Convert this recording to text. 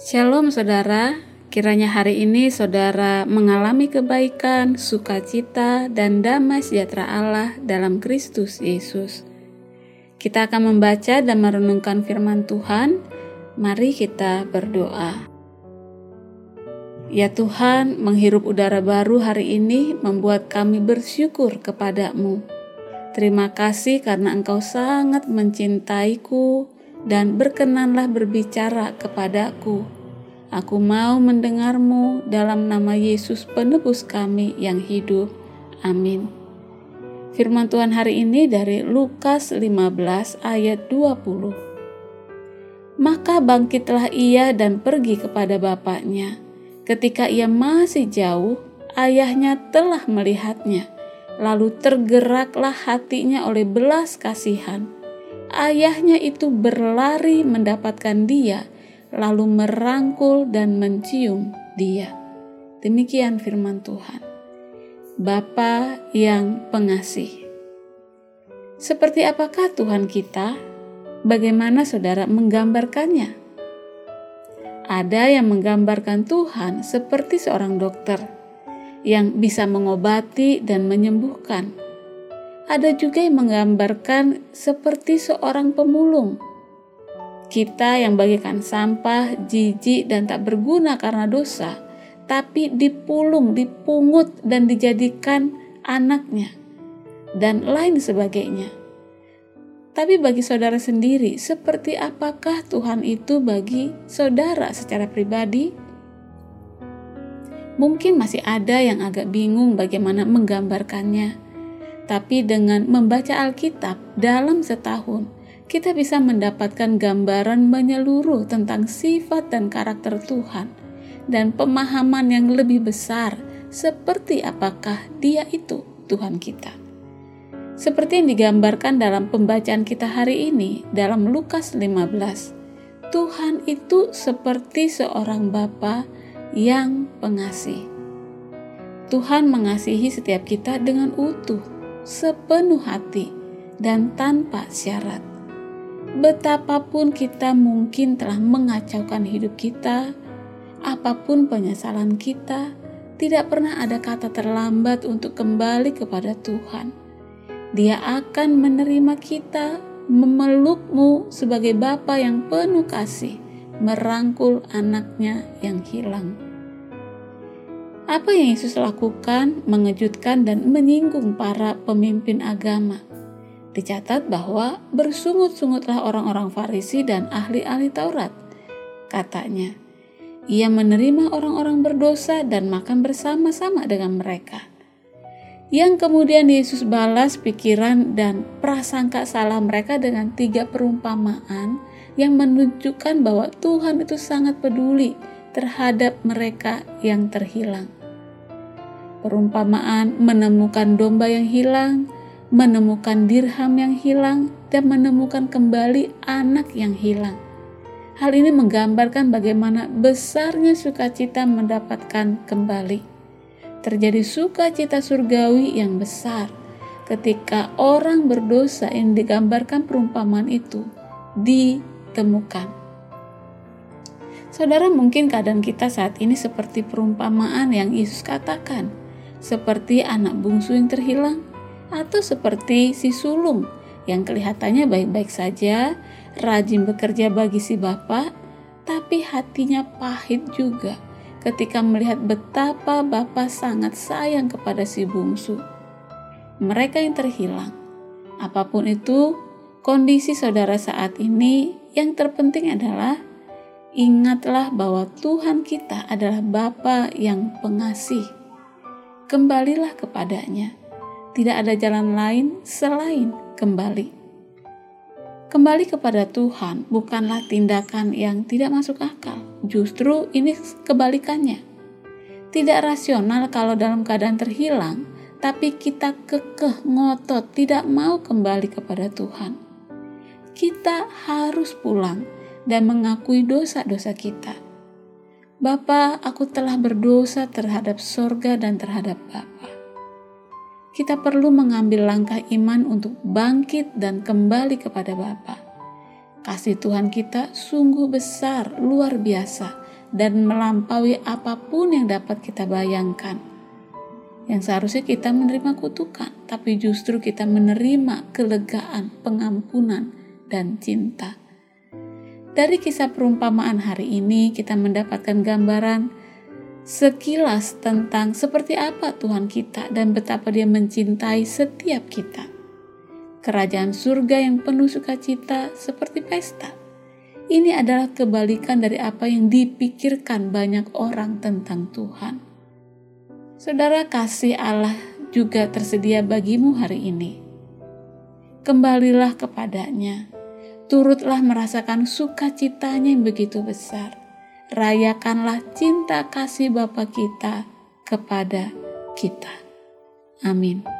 Shalom saudara, kiranya hari ini saudara mengalami kebaikan, sukacita, dan damai sejahtera Allah dalam Kristus Yesus. Kita akan membaca dan merenungkan firman Tuhan. Mari kita berdoa. Ya Tuhan, menghirup udara baru hari ini membuat kami bersyukur kepadamu. Terima kasih karena Engkau sangat mencintaiku, dan berkenanlah berbicara kepadaku. Aku mau mendengarmu dalam nama Yesus penebus kami yang hidup. Amin. Firman Tuhan hari ini dari Lukas 15 ayat 20. Maka bangkitlah ia dan pergi kepada bapaknya. Ketika ia masih jauh, ayahnya telah melihatnya. Lalu tergeraklah hatinya oleh belas kasihan ayahnya itu berlari mendapatkan dia, lalu merangkul dan mencium dia. Demikian firman Tuhan. Bapa yang pengasih. Seperti apakah Tuhan kita? Bagaimana saudara menggambarkannya? Ada yang menggambarkan Tuhan seperti seorang dokter yang bisa mengobati dan menyembuhkan ada juga yang menggambarkan seperti seorang pemulung. Kita yang bagikan sampah, jijik, dan tak berguna karena dosa, tapi dipulung, dipungut, dan dijadikan anaknya, dan lain sebagainya. Tapi bagi saudara sendiri, seperti apakah Tuhan itu bagi saudara secara pribadi? Mungkin masih ada yang agak bingung bagaimana menggambarkannya tapi dengan membaca Alkitab dalam setahun, kita bisa mendapatkan gambaran menyeluruh tentang sifat dan karakter Tuhan dan pemahaman yang lebih besar seperti apakah Dia itu Tuhan kita. Seperti yang digambarkan dalam pembacaan kita hari ini dalam Lukas 15. Tuhan itu seperti seorang bapa yang pengasih. Tuhan mengasihi setiap kita dengan utuh sepenuh hati dan tanpa syarat. Betapapun kita mungkin telah mengacaukan hidup kita, apa pun penyesalan kita, tidak pernah ada kata terlambat untuk kembali kepada Tuhan. Dia akan menerima kita, memelukmu sebagai Bapa yang penuh kasih, merangkul anaknya yang hilang. Apa yang Yesus lakukan mengejutkan dan menyinggung para pemimpin agama. Dicatat bahwa bersungut-sungutlah orang-orang Farisi dan ahli-ahli Taurat. Katanya, ia menerima orang-orang berdosa dan makan bersama-sama dengan mereka. Yang kemudian Yesus balas pikiran dan prasangka salah mereka dengan tiga perumpamaan yang menunjukkan bahwa Tuhan itu sangat peduli terhadap mereka yang terhilang perumpamaan menemukan domba yang hilang, menemukan dirham yang hilang, dan menemukan kembali anak yang hilang. Hal ini menggambarkan bagaimana besarnya sukacita mendapatkan kembali. Terjadi sukacita surgawi yang besar ketika orang berdosa yang digambarkan perumpamaan itu ditemukan. Saudara, mungkin keadaan kita saat ini seperti perumpamaan yang Yesus katakan seperti anak bungsu yang terhilang, atau seperti si sulung yang kelihatannya baik-baik saja, rajin bekerja bagi si bapak, tapi hatinya pahit juga ketika melihat betapa bapak sangat sayang kepada si bungsu. Mereka yang terhilang, apa pun itu kondisi saudara saat ini, yang terpenting adalah ingatlah bahwa Tuhan kita adalah Bapa yang pengasih kembalilah kepadanya. Tidak ada jalan lain selain kembali. Kembali kepada Tuhan bukanlah tindakan yang tidak masuk akal. Justru ini kebalikannya. Tidak rasional kalau dalam keadaan terhilang, tapi kita kekeh ngotot tidak mau kembali kepada Tuhan. Kita harus pulang dan mengakui dosa-dosa kita Bapa, aku telah berdosa terhadap sorga dan terhadap Bapa. Kita perlu mengambil langkah iman untuk bangkit dan kembali kepada Bapa. Kasih Tuhan kita sungguh besar, luar biasa, dan melampaui apa pun yang dapat kita bayangkan. Yang seharusnya kita menerima kutukan, tapi justru kita menerima kelegaan, pengampunan, dan cinta. Dari kisah perumpamaan hari ini, kita mendapatkan gambaran sekilas tentang seperti apa Tuhan kita dan betapa Dia mencintai setiap kita. Kerajaan surga yang penuh sukacita seperti pesta. Ini adalah kebalikan dari apa yang dipikirkan banyak orang tentang Tuhan. Saudara, kasih Allah juga tersedia bagimu hari ini. Kembalilah kepadanya turutlah merasakan sukacitanya yang begitu besar. Rayakanlah cinta kasih Bapa kita kepada kita. Amin.